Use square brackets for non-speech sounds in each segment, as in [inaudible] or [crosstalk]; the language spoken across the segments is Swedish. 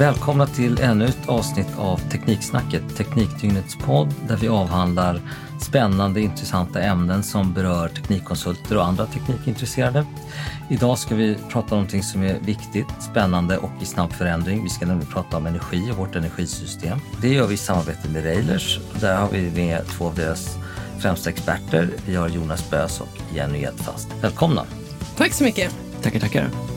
Välkomna till ännu ett avsnitt av Tekniksnacket, Teknikdygnets podd där vi avhandlar spännande, intressanta ämnen som berör teknikkonsulter och andra teknikintresserade. Idag ska vi prata om någonting som är viktigt, spännande och i snabb förändring. Vi ska nämligen prata om energi och vårt energisystem. Det gör vi i samarbete med Railers. Där har vi med två av deras främsta experter. Vi har Jonas Bös och Jenny Edfast. Välkomna! Tack så mycket! Tackar, tackar!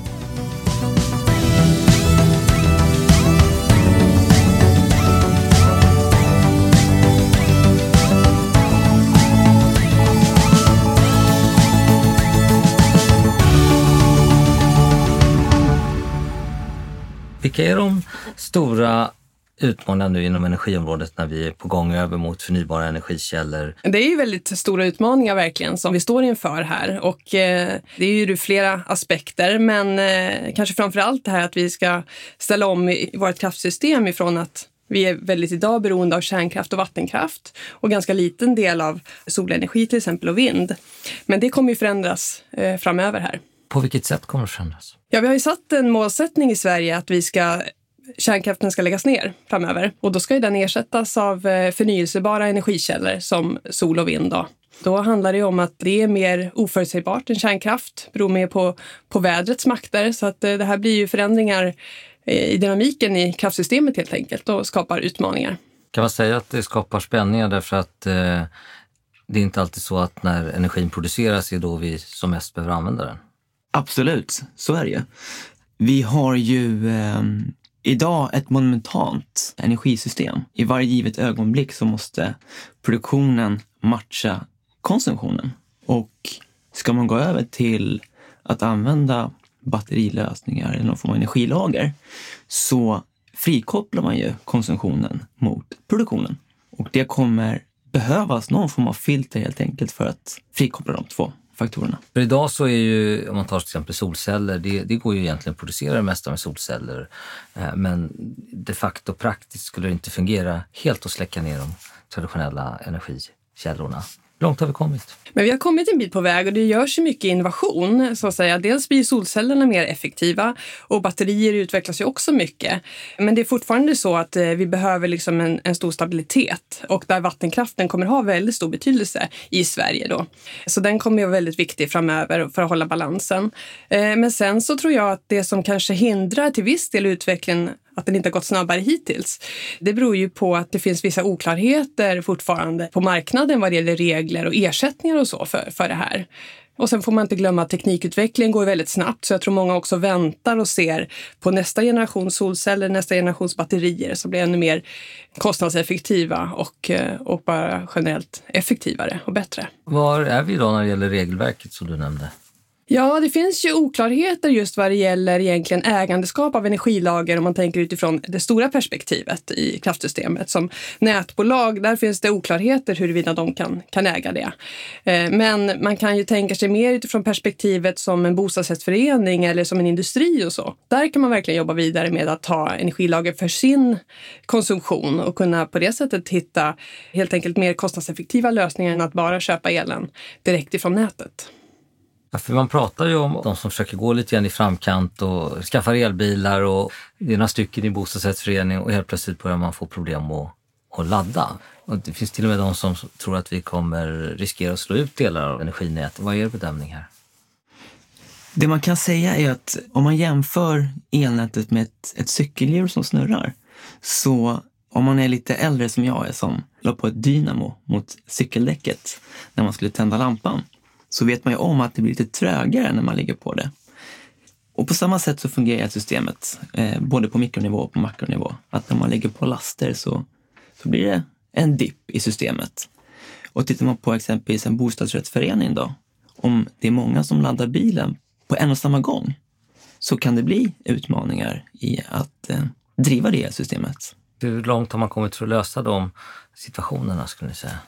Vilka är de stora utmaningarna nu inom energiområdet när vi är på gång över mot förnybara energikällor? Det är ju väldigt stora utmaningar verkligen som vi står inför här och eh, det är ju ur flera aspekter men eh, kanske framför allt det här att vi ska ställa om i vårt kraftsystem ifrån att vi är väldigt idag beroende av kärnkraft och vattenkraft och ganska liten del av solenergi till exempel och vind. Men det kommer ju förändras eh, framöver här. På vilket sätt kommer det förändras? Ja, vi har ju satt en målsättning i Sverige att vi ska kärnkraften ska läggas ner framöver och då ska den ersättas av eh, förnyelsebara energikällor som sol och vind. Då. Då handlar det om att det är mer oförutsägbart än kärnkraft, beror mer på, på vädrets makter. Så att eh, det här blir ju förändringar eh, i dynamiken i kraftsystemet helt enkelt och skapar utmaningar. Kan man säga att det skapar spänningar därför att eh, det är inte alltid så att när energin produceras är då vi som mest behöver använda den? Absolut, så är det ju. Vi har ju eh, idag ett monumentalt energisystem. I varje givet ögonblick så måste produktionen matcha konsumtionen. Och ska man gå över till att använda batterilösningar eller någon form av energilager så frikopplar man ju konsumtionen mot produktionen. Och det kommer behövas någon form av filter helt enkelt för att frikoppla de två faktorerna. För idag så är ju, om man tar till exempel solceller, det, det går ju egentligen att producera det mesta med solceller. Eh, men de facto praktiskt skulle det inte fungera helt att släcka ner de traditionella energikällorna långt har vi kommit? Men vi har kommit en bit på väg och det görs ju mycket innovation. Så att säga. Dels blir solcellerna mer effektiva och batterier utvecklas ju också mycket. Men det är fortfarande så att eh, vi behöver liksom en, en stor stabilitet och där vattenkraften kommer ha väldigt stor betydelse i Sverige. Då. Så den kommer ju vara väldigt viktig framöver för att hålla balansen. Eh, men sen så tror jag att det som kanske hindrar till viss del utvecklingen att den inte har gått snabbare hittills. Det beror ju på att det finns vissa oklarheter fortfarande på marknaden vad det gäller regler och ersättningar och så för, för det här. Och sen får man inte glömma att teknikutvecklingen går väldigt snabbt så jag tror många också väntar och ser på nästa generation solceller, nästa generations batterier som blir ännu mer kostnadseffektiva och, eh, och bara generellt effektivare och bättre. Var är vi då när det gäller regelverket som du nämnde? Ja, det finns ju oklarheter just vad det gäller egentligen ägandeskap av energilager om man tänker utifrån det stora perspektivet i kraftsystemet. Som nätbolag, där finns det oklarheter huruvida de kan, kan äga det. Eh, men man kan ju tänka sig mer utifrån perspektivet som en bostadsrättsförening eller som en industri och så. Där kan man verkligen jobba vidare med att ta energilager för sin konsumtion och kunna på det sättet hitta helt enkelt mer kostnadseffektiva lösningar än att bara köpa elen direkt ifrån nätet. Ja, för man pratar ju om de som försöker gå lite grann i framkant och skaffar elbilar och det är några stycken i bostadsrättsförening och helt plötsligt börjar man få problem att, att ladda. Och det finns till och med de som tror att vi kommer riskera att slå ut delar av energinätet. Vad är er bedömning här? Det man kan säga är att om man jämför elnätet med ett, ett cykelhjul som snurrar, så om man är lite äldre som jag är som la på ett dynamo mot cykeldäcket när man skulle tända lampan, så vet man ju om att det blir lite trögare när man ligger på det. Och på samma sätt så fungerar systemet, eh, både på mikronivå och på makronivå. Att när man lägger på laster så, så blir det en dipp i systemet. Och tittar man på exempelvis en bostadsrättsförening då, om det är många som laddar bilen på en och samma gång, så kan det bli utmaningar i att eh, driva det systemet. Hur långt har man kommit för att lösa de situationerna skulle ni säga?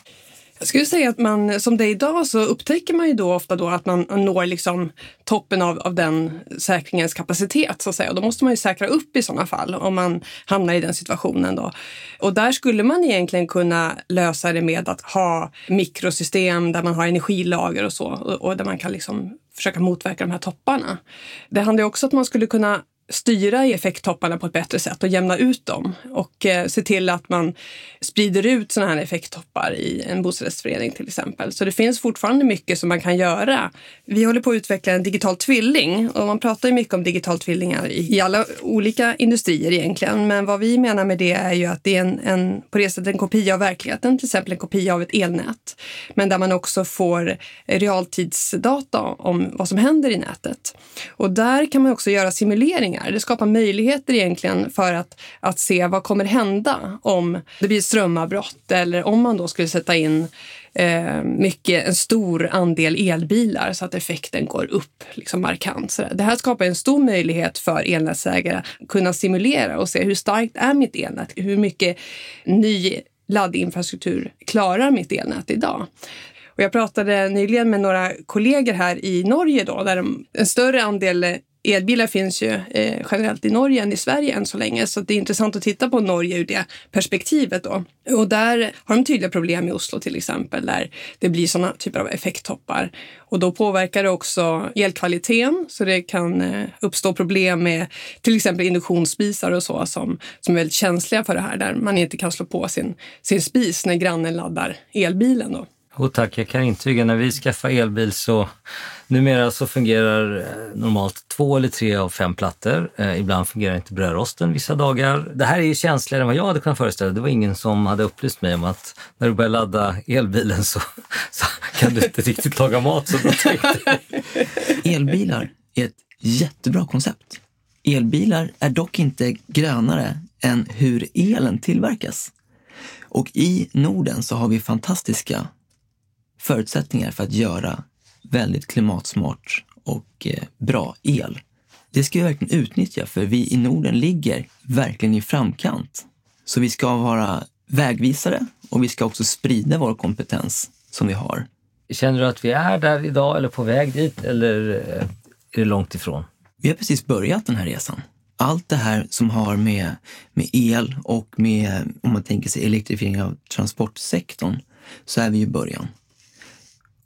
Jag skulle säga att man, som det är idag så upptäcker man ju då ofta då att man når liksom toppen av, av den säkringens kapacitet. Så att säga. Och då måste man ju säkra upp i sådana fall om man hamnar i den situationen. Då. Och där skulle man egentligen kunna lösa det med att ha mikrosystem där man har energilager och så och, och där man kan liksom försöka motverka de här topparna. Det handlar också om att man skulle kunna styra effekttopparna på ett bättre sätt och jämna ut dem och eh, se till att man sprider ut sådana här effekttoppar i en bostadsrättsförening till exempel. Så det finns fortfarande mycket som man kan göra. Vi håller på att utveckla en digital tvilling och man pratar ju mycket om digital tvillingar i, i alla olika industrier egentligen. Men vad vi menar med det är ju att det är en, en, på det sättet en kopia av verkligheten, till exempel en kopia av ett elnät. Men där man också får realtidsdata om vad som händer i nätet. Och där kan man också göra simuleringar. Det skapar möjligheter egentligen för att, att se vad kommer hända om det blir strömavbrott eller om man då skulle sätta in eh, mycket, en stor andel elbilar så att effekten går upp liksom markant. Så det här skapar en stor möjlighet för elnätsägare att kunna simulera och se hur starkt är mitt elnät? Hur mycket ny laddinfrastruktur klarar mitt elnät idag? Och jag pratade nyligen med några kollegor här i Norge då, där en större andel elbilar finns ju eh, generellt i Norge än i Sverige än så länge. Så det är intressant att titta på Norge ur det perspektivet. Då. Och där har de tydliga problem i Oslo till exempel, där det blir sådana typer av effekttoppar. Och då påverkar det också elkvaliteten, så det kan eh, uppstå problem med till exempel induktionsspisar och så som, som är väldigt känsliga för det här, där man inte kan slå på sin, sin spis när grannen laddar elbilen. Då. Oh, tack, jag kan intyga när vi skaffade elbil så numera så fungerar eh, normalt två eller tre av fem plattor. Eh, ibland fungerar inte brödrosten vissa dagar. Det här är ju känsligare än vad jag hade kunnat föreställa Det var ingen som hade upplyst mig om att när du börjar ladda elbilen så, [laughs] så kan du inte riktigt laga mat. Så Elbilar är ett jättebra koncept. Elbilar är dock inte grönare än hur elen tillverkas. Och i Norden så har vi fantastiska förutsättningar för att göra väldigt klimatsmart och eh, bra el. Det ska vi verkligen utnyttja för vi i Norden ligger verkligen i framkant. Så vi ska vara vägvisare och vi ska också sprida vår kompetens som vi har. Känner du att vi är där idag eller på väg dit eller eh, är det långt ifrån? Vi har precis börjat den här resan. Allt det här som har med, med el och med, om man tänker sig elektrifiering av transportsektorn, så är vi i början.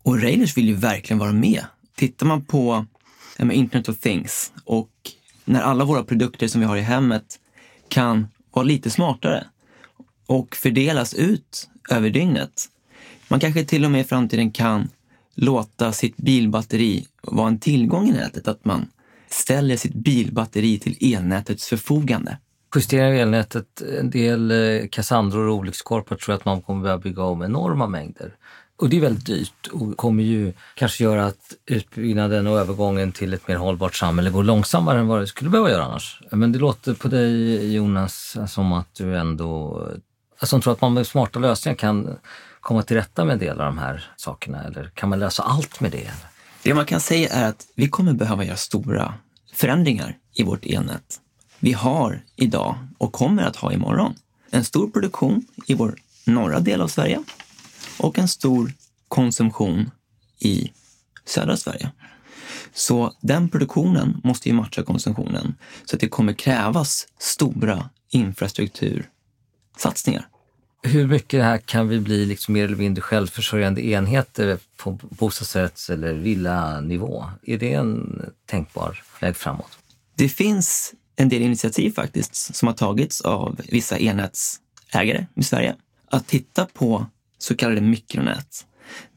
Och Railers vill ju verkligen vara med. Tittar man på Internet of Things och när alla våra produkter som vi har i hemmet kan vara lite smartare och fördelas ut över dygnet. Man kanske till och med i framtiden kan låta sitt bilbatteri vara en tillgång i nätet, att man ställer sitt bilbatteri till elnätets förfogande. Justerar elnätet, en del eh, Cassandror och olyckskorpar tror att man kommer börja bygga om enorma mängder. Och det är väldigt dyrt och kommer ju kanske göra att utbyggnaden och övergången till ett mer hållbart samhälle går långsammare än vad det skulle behöva göra annars. Men det låter på dig Jonas som att du ändå, alltså tror att man med smarta lösningar kan komma till rätta med en del av de här sakerna eller kan man lösa allt med det? Det man kan säga är att vi kommer behöva göra stora förändringar i vårt elnät. Vi har idag och kommer att ha imorgon en stor produktion i vår norra del av Sverige och en stor konsumtion i södra Sverige. Så den produktionen måste ju matcha konsumtionen. Så att det kommer krävas stora infrastruktursatsningar. Hur mycket här kan vi bli liksom mer eller mindre självförsörjande enheter på bostadsrätts eller villanivå? Är det en tänkbar väg framåt? Det finns en del initiativ faktiskt som har tagits av vissa enhetsägare i Sverige att titta på så kallade mikronät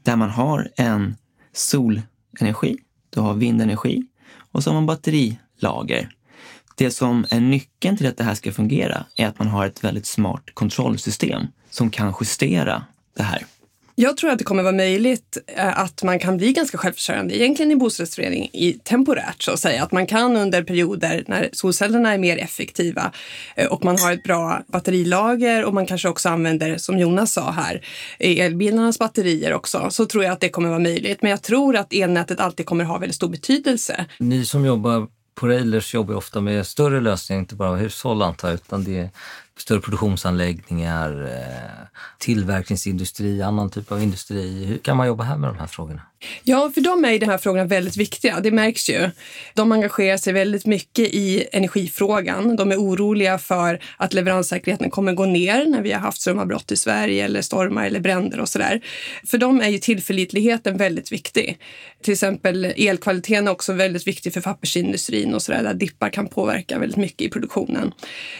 där man har en solenergi, du har vindenergi och så har man batterilager. Det som är nyckeln till att det här ska fungera är att man har ett väldigt smart kontrollsystem som kan justera det här. Jag tror att det kommer vara möjligt eh, att man kan bli ganska självförsörjande egentligen i bostadsrättsförening i temporärt så att säga. Att man kan under perioder när solcellerna är mer effektiva eh, och man har ett bra batterilager och man kanske också använder, som Jonas sa här, elbilarnas batterier också, så tror jag att det kommer vara möjligt. Men jag tror att elnätet alltid kommer ha väldigt stor betydelse. Ni som jobbar på Railers jobbar ofta med större lösningar, inte bara hushåll antar jag, utan det, är större produktionsanläggningar, eh, tillverkningsindustri, annan typ av industri. Hur kan man jobba här med de här frågorna? Ja, för dem är de här frågorna väldigt viktiga. Det märks ju. De engagerar sig väldigt mycket i energifrågan. De är oroliga för att leveranssäkerheten kommer gå ner när vi har haft strömavbrott i Sverige eller stormar eller bränder och sådär. För dem är ju tillförlitligheten väldigt viktig. Till exempel elkvaliteten är också väldigt viktig för pappersindustrin och sådär, där dippar kan påverka väldigt mycket i produktionen.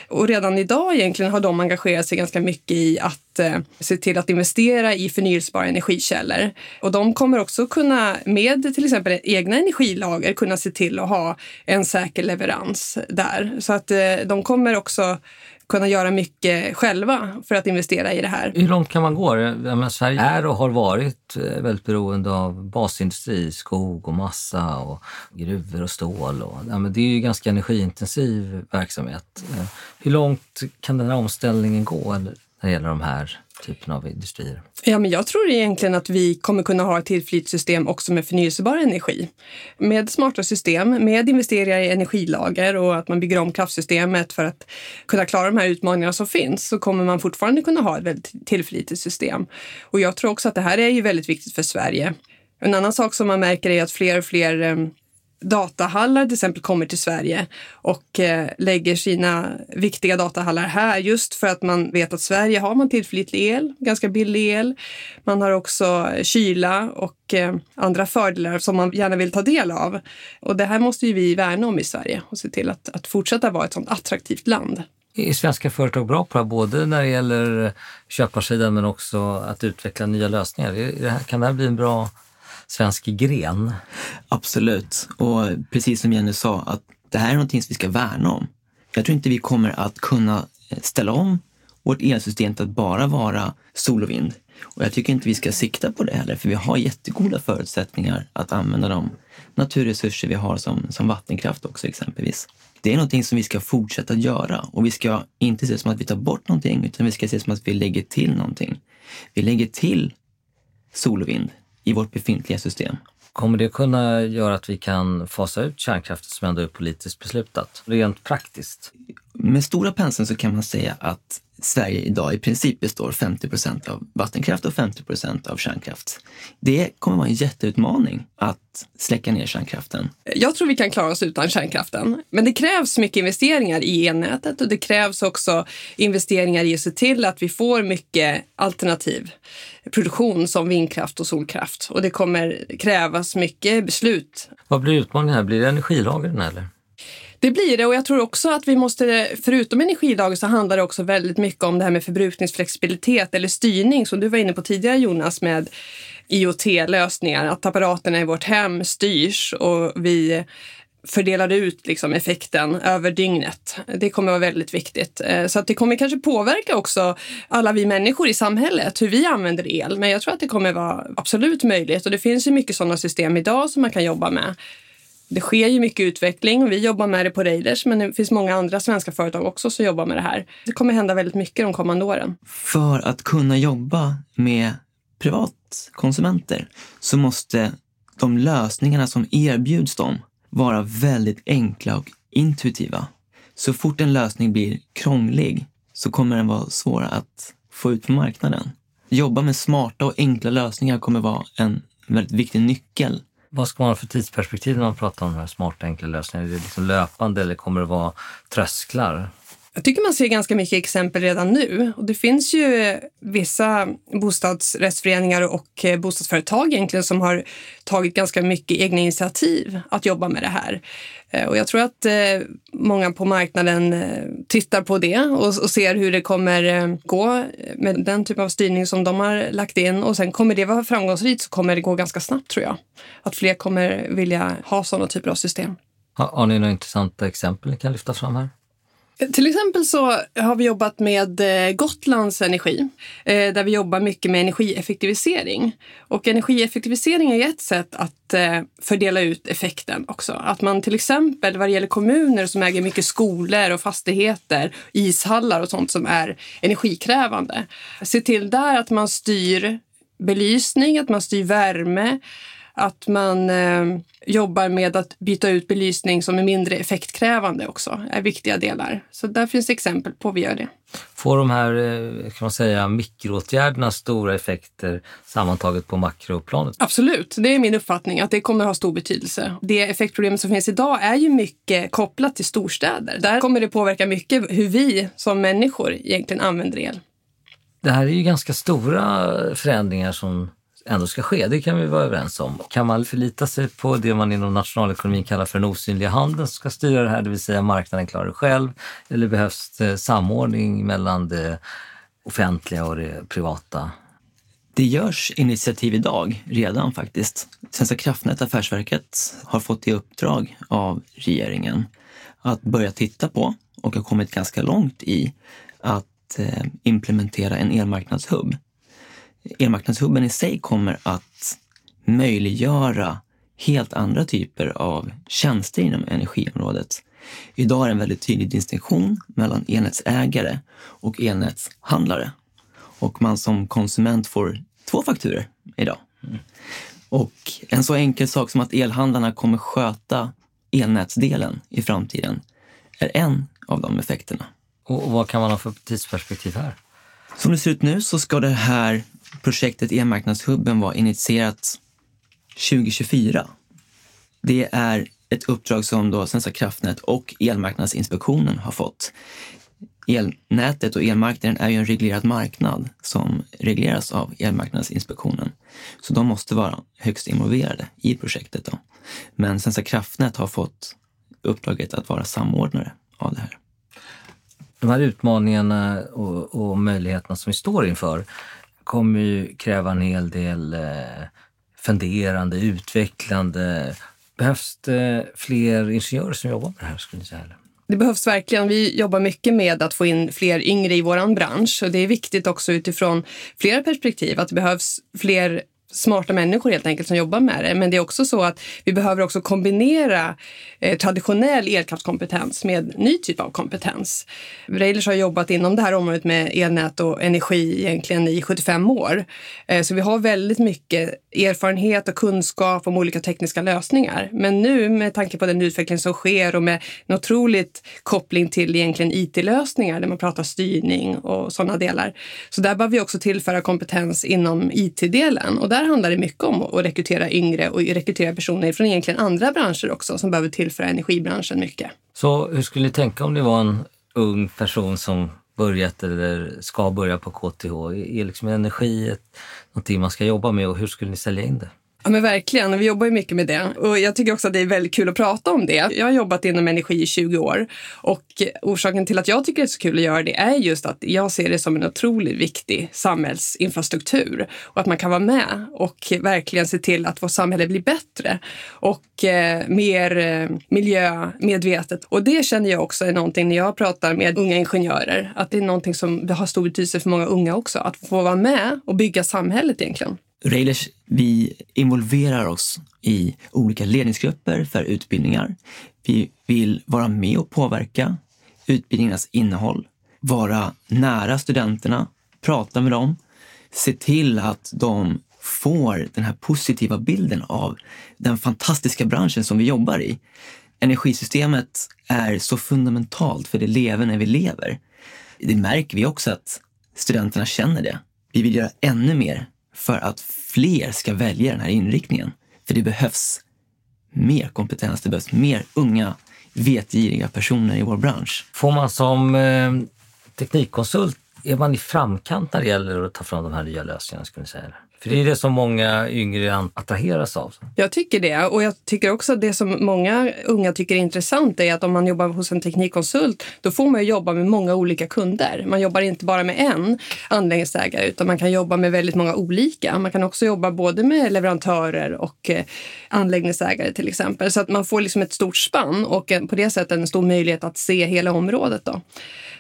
Och redan idag egentligen har de engagerat sig ganska mycket i att eh, se till att investera i förnyelsebara energikällor. Och de kommer också kunna med till exempel egna energilager kunna se till att ha en säker leverans där. Så att eh, de kommer också kunna göra mycket själva för att investera i det här. Hur långt kan man gå? menar, Sverige är och har varit eh, väldigt beroende av basindustri, skog och massa och gruvor och stål. Och, ja, det är ju ganska energiintensiv verksamhet. Eh, hur långt kan den här omställningen gå när det gäller de här typen av industrier? Ja, men jag tror egentligen att vi kommer kunna ha ett tillflytssystem också med förnyelsebar energi. Med smarta system, med investeringar i energilager och att man bygger om kraftsystemet för att kunna klara de här utmaningarna som finns så kommer man fortfarande kunna ha ett väldigt tillförlitligt system. Och jag tror också att det här är ju väldigt viktigt för Sverige. En annan sak som man märker är att fler och fler ehm, datahallar till exempel kommer till Sverige och eh, lägger sina viktiga datahallar här just för att man vet att Sverige har man tillförlitlig el, ganska billig el. Man har också eh, kyla och eh, andra fördelar som man gärna vill ta del av. Och det här måste ju vi värna om i Sverige och se till att, att fortsätta vara ett sådant attraktivt land. Är svenska företag bra på det här, både när det gäller köparsidan men också att utveckla nya lösningar? Kan det här bli en bra svensk gren. Absolut. Och precis som Jenny sa, att det här är någonting som vi ska värna om. Jag tror inte vi kommer att kunna eh, ställa om vårt elsystem till att bara vara sol och vind. Och jag tycker inte vi ska sikta på det heller, för vi har jättegoda förutsättningar att använda de naturresurser vi har som, som vattenkraft också exempelvis. Det är någonting som vi ska fortsätta göra och vi ska inte se som att vi tar bort någonting, utan vi ska se som att vi lägger till någonting. Vi lägger till sol och vind i vårt befintliga system. Kommer det kunna göra att vi kan fasa ut kärnkraften som ändå är politiskt beslutat, rent praktiskt? Med stora penseln så kan man säga att Sverige idag i princip består 50 procent av vattenkraft och 50 procent av kärnkraft. Det kommer vara en jätteutmaning att släcka ner kärnkraften. Jag tror vi kan klara oss utan kärnkraften. Men det krävs mycket investeringar i elnätet och det krävs också investeringar i att se till att vi får mycket alternativ produktion som vindkraft och solkraft. Och det kommer krävas mycket beslut. Vad blir utmaningen här? Blir det energilagren eller? Det blir det och jag tror också att vi måste, förutom energidagar så handlar det också väldigt mycket om det här med förbrukningsflexibilitet eller styrning som du var inne på tidigare Jonas med IoT-lösningar, att apparaterna i vårt hem styrs och vi fördelar ut liksom effekten över dygnet. Det kommer vara väldigt viktigt. Eh, så att det kommer kanske påverka också alla vi människor i samhället, hur vi använder el. Men jag tror att det kommer vara absolut möjligt och det finns ju mycket sådana system idag som man kan jobba med. Det sker ju mycket utveckling vi jobbar med det på Raiders men det finns många andra svenska företag också som jobbar med det här. Det kommer hända väldigt mycket de kommande åren. För att kunna jobba med privatkonsumenter så måste de lösningarna som erbjuds dem vara väldigt enkla och intuitiva. Så fort en lösning blir krånglig så kommer den vara svår att få ut på marknaden. Jobba med smarta och enkla lösningar kommer vara en väldigt viktig nyckel vad ska man ha för tidsperspektiv när man pratar om de här smarta enkla lösningarna? Är det liksom löpande eller kommer det vara trösklar? Jag tycker man ser ganska mycket exempel redan nu. Och det finns ju vissa bostadsrättsföreningar och eh, bostadsföretag egentligen som har tagit ganska mycket egna initiativ att jobba med det här. Eh, och jag tror att eh, många på marknaden tittar på det och, ser hur det kommer gå med den typ av styrning som de har lagt in. Och sen kommer det vara framgångsrikt så kommer det gå ganska snabbt tror jag. Att fler kommer vilja ha sådana typer av system. Har, har ni några intressanta exempel ni kan lyfta fram här? Till exempel så har vi jobbat med eh, Gotlands Energi eh, där vi jobbar mycket med energieffektivisering. Och energieffektivisering är ett sätt att eh, fördela ut effekten också. Att man till exempel vad det gäller kommuner som äger mycket skolor och fastigheter, ishallar och sånt som är energikrävande. Se till där att man styr belysning, att man styr värme, att man eh, jobbar med att byta ut belysning som är mindre effektkrävande också, är viktiga delar. Så där finns exempel på vi gör det. Får de här eh, kan man säga, mikroåtgärderna stora effekter sammantaget på makroplanet? Absolut, det är min uppfattning att det kommer att ha stor betydelse. Det effektproblem som finns idag är ju mycket kopplat till storstäder. Där kommer det påverka mycket hur vi som människor egentligen använder el. Det här är ju ganska stora förändringar som ändå ska ske, det kan vi vara överens om. Kan man förlita sig på det man inom nationalekonomin kallar för den osynliga handen som ska styra det här, det vill säga marknaden klarar det själv? Eller behövs det samordning mellan det offentliga och det privata? Det görs initiativ idag redan faktiskt. Svenska kraftnät, Affärsverket, har fått i uppdrag av regeringen att börja titta på och har kommit ganska långt i att eh, implementera en elmarknadshubb elmarknadshubben i sig kommer att möjliggöra helt andra typer av tjänster inom energiområdet. Idag är det en väldigt tydlig distinktion mellan elnätsägare och elnätshandlare. Och man som konsument får två fakturer idag. Och en så enkel sak som att elhandlarna kommer sköta elnätsdelen i framtiden är en av de effekterna. Och vad kan man ha för tidsperspektiv här? Som det ser ut nu så ska det här projektet e-marknadshubben var initierat 2024. Det är ett uppdrag som då Svenska kraftnät och Elmarknadsinspektionen har fått. Elnätet och elmarknaden är ju en reglerad marknad som regleras av Elmarknadsinspektionen. Så de måste vara högst involverade i projektet. Då. Men Svenska kraftnät har fått uppdraget att vara samordnare av det här. De här utmaningarna och, och möjligheterna som vi står inför kommer ju kräva en hel del eh, funderande, utvecklande. Behövs det fler ingenjörer som jobbar med det här? Skulle ni säga? Det behövs verkligen. Vi jobbar mycket med att få in fler yngre i vår bransch. Och det är viktigt också utifrån flera perspektiv. Att det behövs fler smarta människor helt enkelt som jobbar med det. Men det är också så att vi behöver också kombinera eh, traditionell elkraftskompetens med ny typ av kompetens. Railers har jobbat inom det här området med elnät och energi egentligen i 75 år. Eh, så vi har väldigt mycket erfarenhet och kunskap om olika tekniska lösningar. Men nu med tanke på den utveckling som sker och med en otroligt koppling till egentligen IT-lösningar där man pratar styrning och sådana delar. Så där behöver vi också tillföra kompetens inom IT-delen och där där handlar det mycket om att rekrytera yngre och rekrytera personer från egentligen andra branscher också som behöver tillföra energibranschen mycket. Så hur skulle ni tänka om det var en ung person som börjat eller ska börja på KTH? Är liksom energi ett, någonting man ska jobba med och hur skulle ni sälja in det? Ja men verkligen, vi jobbar ju mycket med det. Och jag tycker också att det är väldigt kul att prata om det. Jag har jobbat inom energi i 20 år och orsaken till att jag tycker det är så kul att göra det är just att jag ser det som en otroligt viktig samhällsinfrastruktur och att man kan vara med och verkligen se till att vårt samhälle blir bättre och eh, mer eh, miljömedvetet. Och det känner jag också är någonting när jag pratar med unga ingenjörer, att det är någonting som har stor betydelse för många unga också, att få vara med och bygga samhället egentligen. Railers, vi involverar oss i olika ledningsgrupper för utbildningar. Vi vill vara med och påverka utbildningarnas innehåll, vara nära studenterna, prata med dem, se till att de får den här positiva bilden av den fantastiska branschen som vi jobbar i. Energisystemet är så fundamentalt för det leverne vi lever. Det märker vi också att studenterna känner det. Vi vill göra ännu mer för att fler ska välja den här inriktningen. För det behövs mer kompetens, det behövs mer unga vetgiriga personer i vår bransch. Får man som eh, teknikkonsult, är man i framkant när det gäller att ta fram de här nya lösningarna? Skulle säga? För det är det som många yngre attraheras av. Jag tycker det. Och jag tycker också att det som många unga tycker är intressant är att om man jobbar hos en teknikkonsult, då får man jobba med många olika kunder. Man jobbar inte bara med en anläggningsägare, utan man kan jobba med väldigt många olika. Man kan också jobba både med leverantörer och eh, anläggningsägare till exempel. Så att man får liksom ett stort spann och på det sättet en stor möjlighet att se hela området. Då.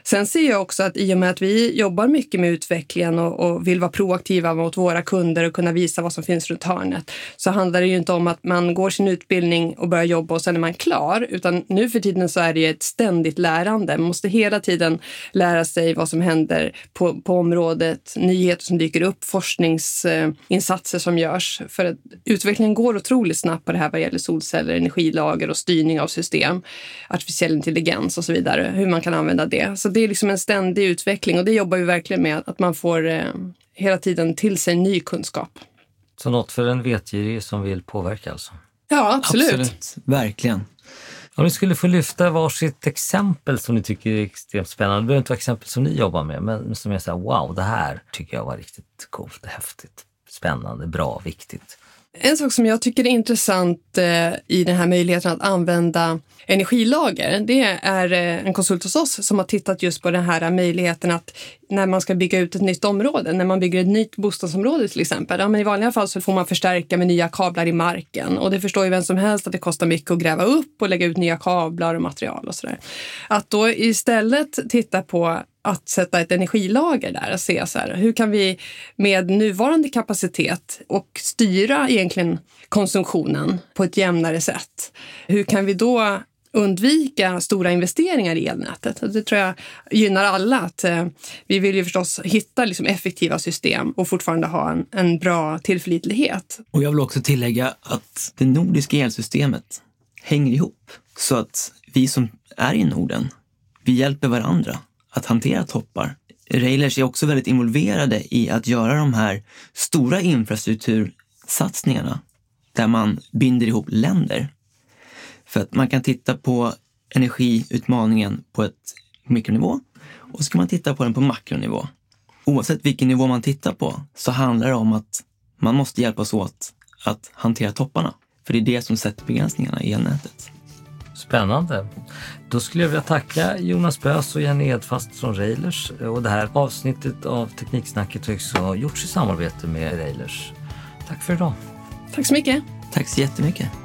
Sen ser jag också att i och med att vi jobbar mycket med utvecklingen och, och vill vara proaktiva mot våra kunder kunder och kunna visa vad som finns runt hörnet så handlar det ju inte om att man går sin utbildning och börjar jobba och sen är man klar. Utan nu för tiden så är det ett ständigt lärande. Man måste hela tiden lära sig vad som händer på, på området, nyheter som dyker upp, forskningsinsatser som görs. För att utvecklingen går otroligt snabbt på det här vad gäller solceller, energilager och styrning av system, artificiell intelligens och så vidare, hur man kan använda det. Så det är liksom en ständig utveckling och det jobbar vi verkligen med, att man får eh, hela tiden till sig ny kunskap. Så något för en vetgirig som vill påverka alltså? Ja, absolut. Absolut, verkligen. Om ni skulle få lyfta varsitt exempel som ni tycker är extremt spännande, det behöver inte vara exempel som ni jobbar med, men som är så här, wow, det här tycker jag var riktigt coolt, häftigt, spännande, bra, viktigt. En sak som jag tycker är intressant eh, i den här möjligheten att använda energilager, det är eh, en konsult hos oss som har tittat just på den här möjligheten att när man ska bygga ut ett nytt område, när man bygger ett nytt bostadsområde till exempel, ja, men i vanliga fall så får man förstärka med nya kablar i marken och det förstår ju vem som helst att det kostar mycket att gräva upp och lägga ut nya kablar och material och sådär. Att då istället titta på att sätta ett energilager där och se så här, hur kan vi med nuvarande kapacitet och styra egentligen konsumtionen på ett jämnare sätt. Hur kan vi då undvika stora investeringar i elnätet. Det tror jag gynnar alla. Att, eh, vi vill ju förstås hitta liksom effektiva system och fortfarande ha en, en bra tillförlitlighet. Och jag vill också tillägga att det nordiska elsystemet hänger ihop. Så att vi som är i Norden, vi hjälper varandra att hantera toppar. Railers är också väldigt involverade i att göra de här stora infrastruktursatsningarna där man binder ihop länder. För att man kan titta på energiutmaningen på ett mikronivå och så kan man titta på den på makronivå. Oavsett vilken nivå man tittar på så handlar det om att man måste hjälpas åt att hantera topparna. För det är det som sätter begränsningarna i elnätet. Spännande. Då skulle jag vilja tacka Jonas Bös och Jenny Edfast från Railers. Och det här avsnittet av Tekniksnacket har också gjorts i samarbete med Railers. Tack för idag. Tack så mycket. Tack så jättemycket.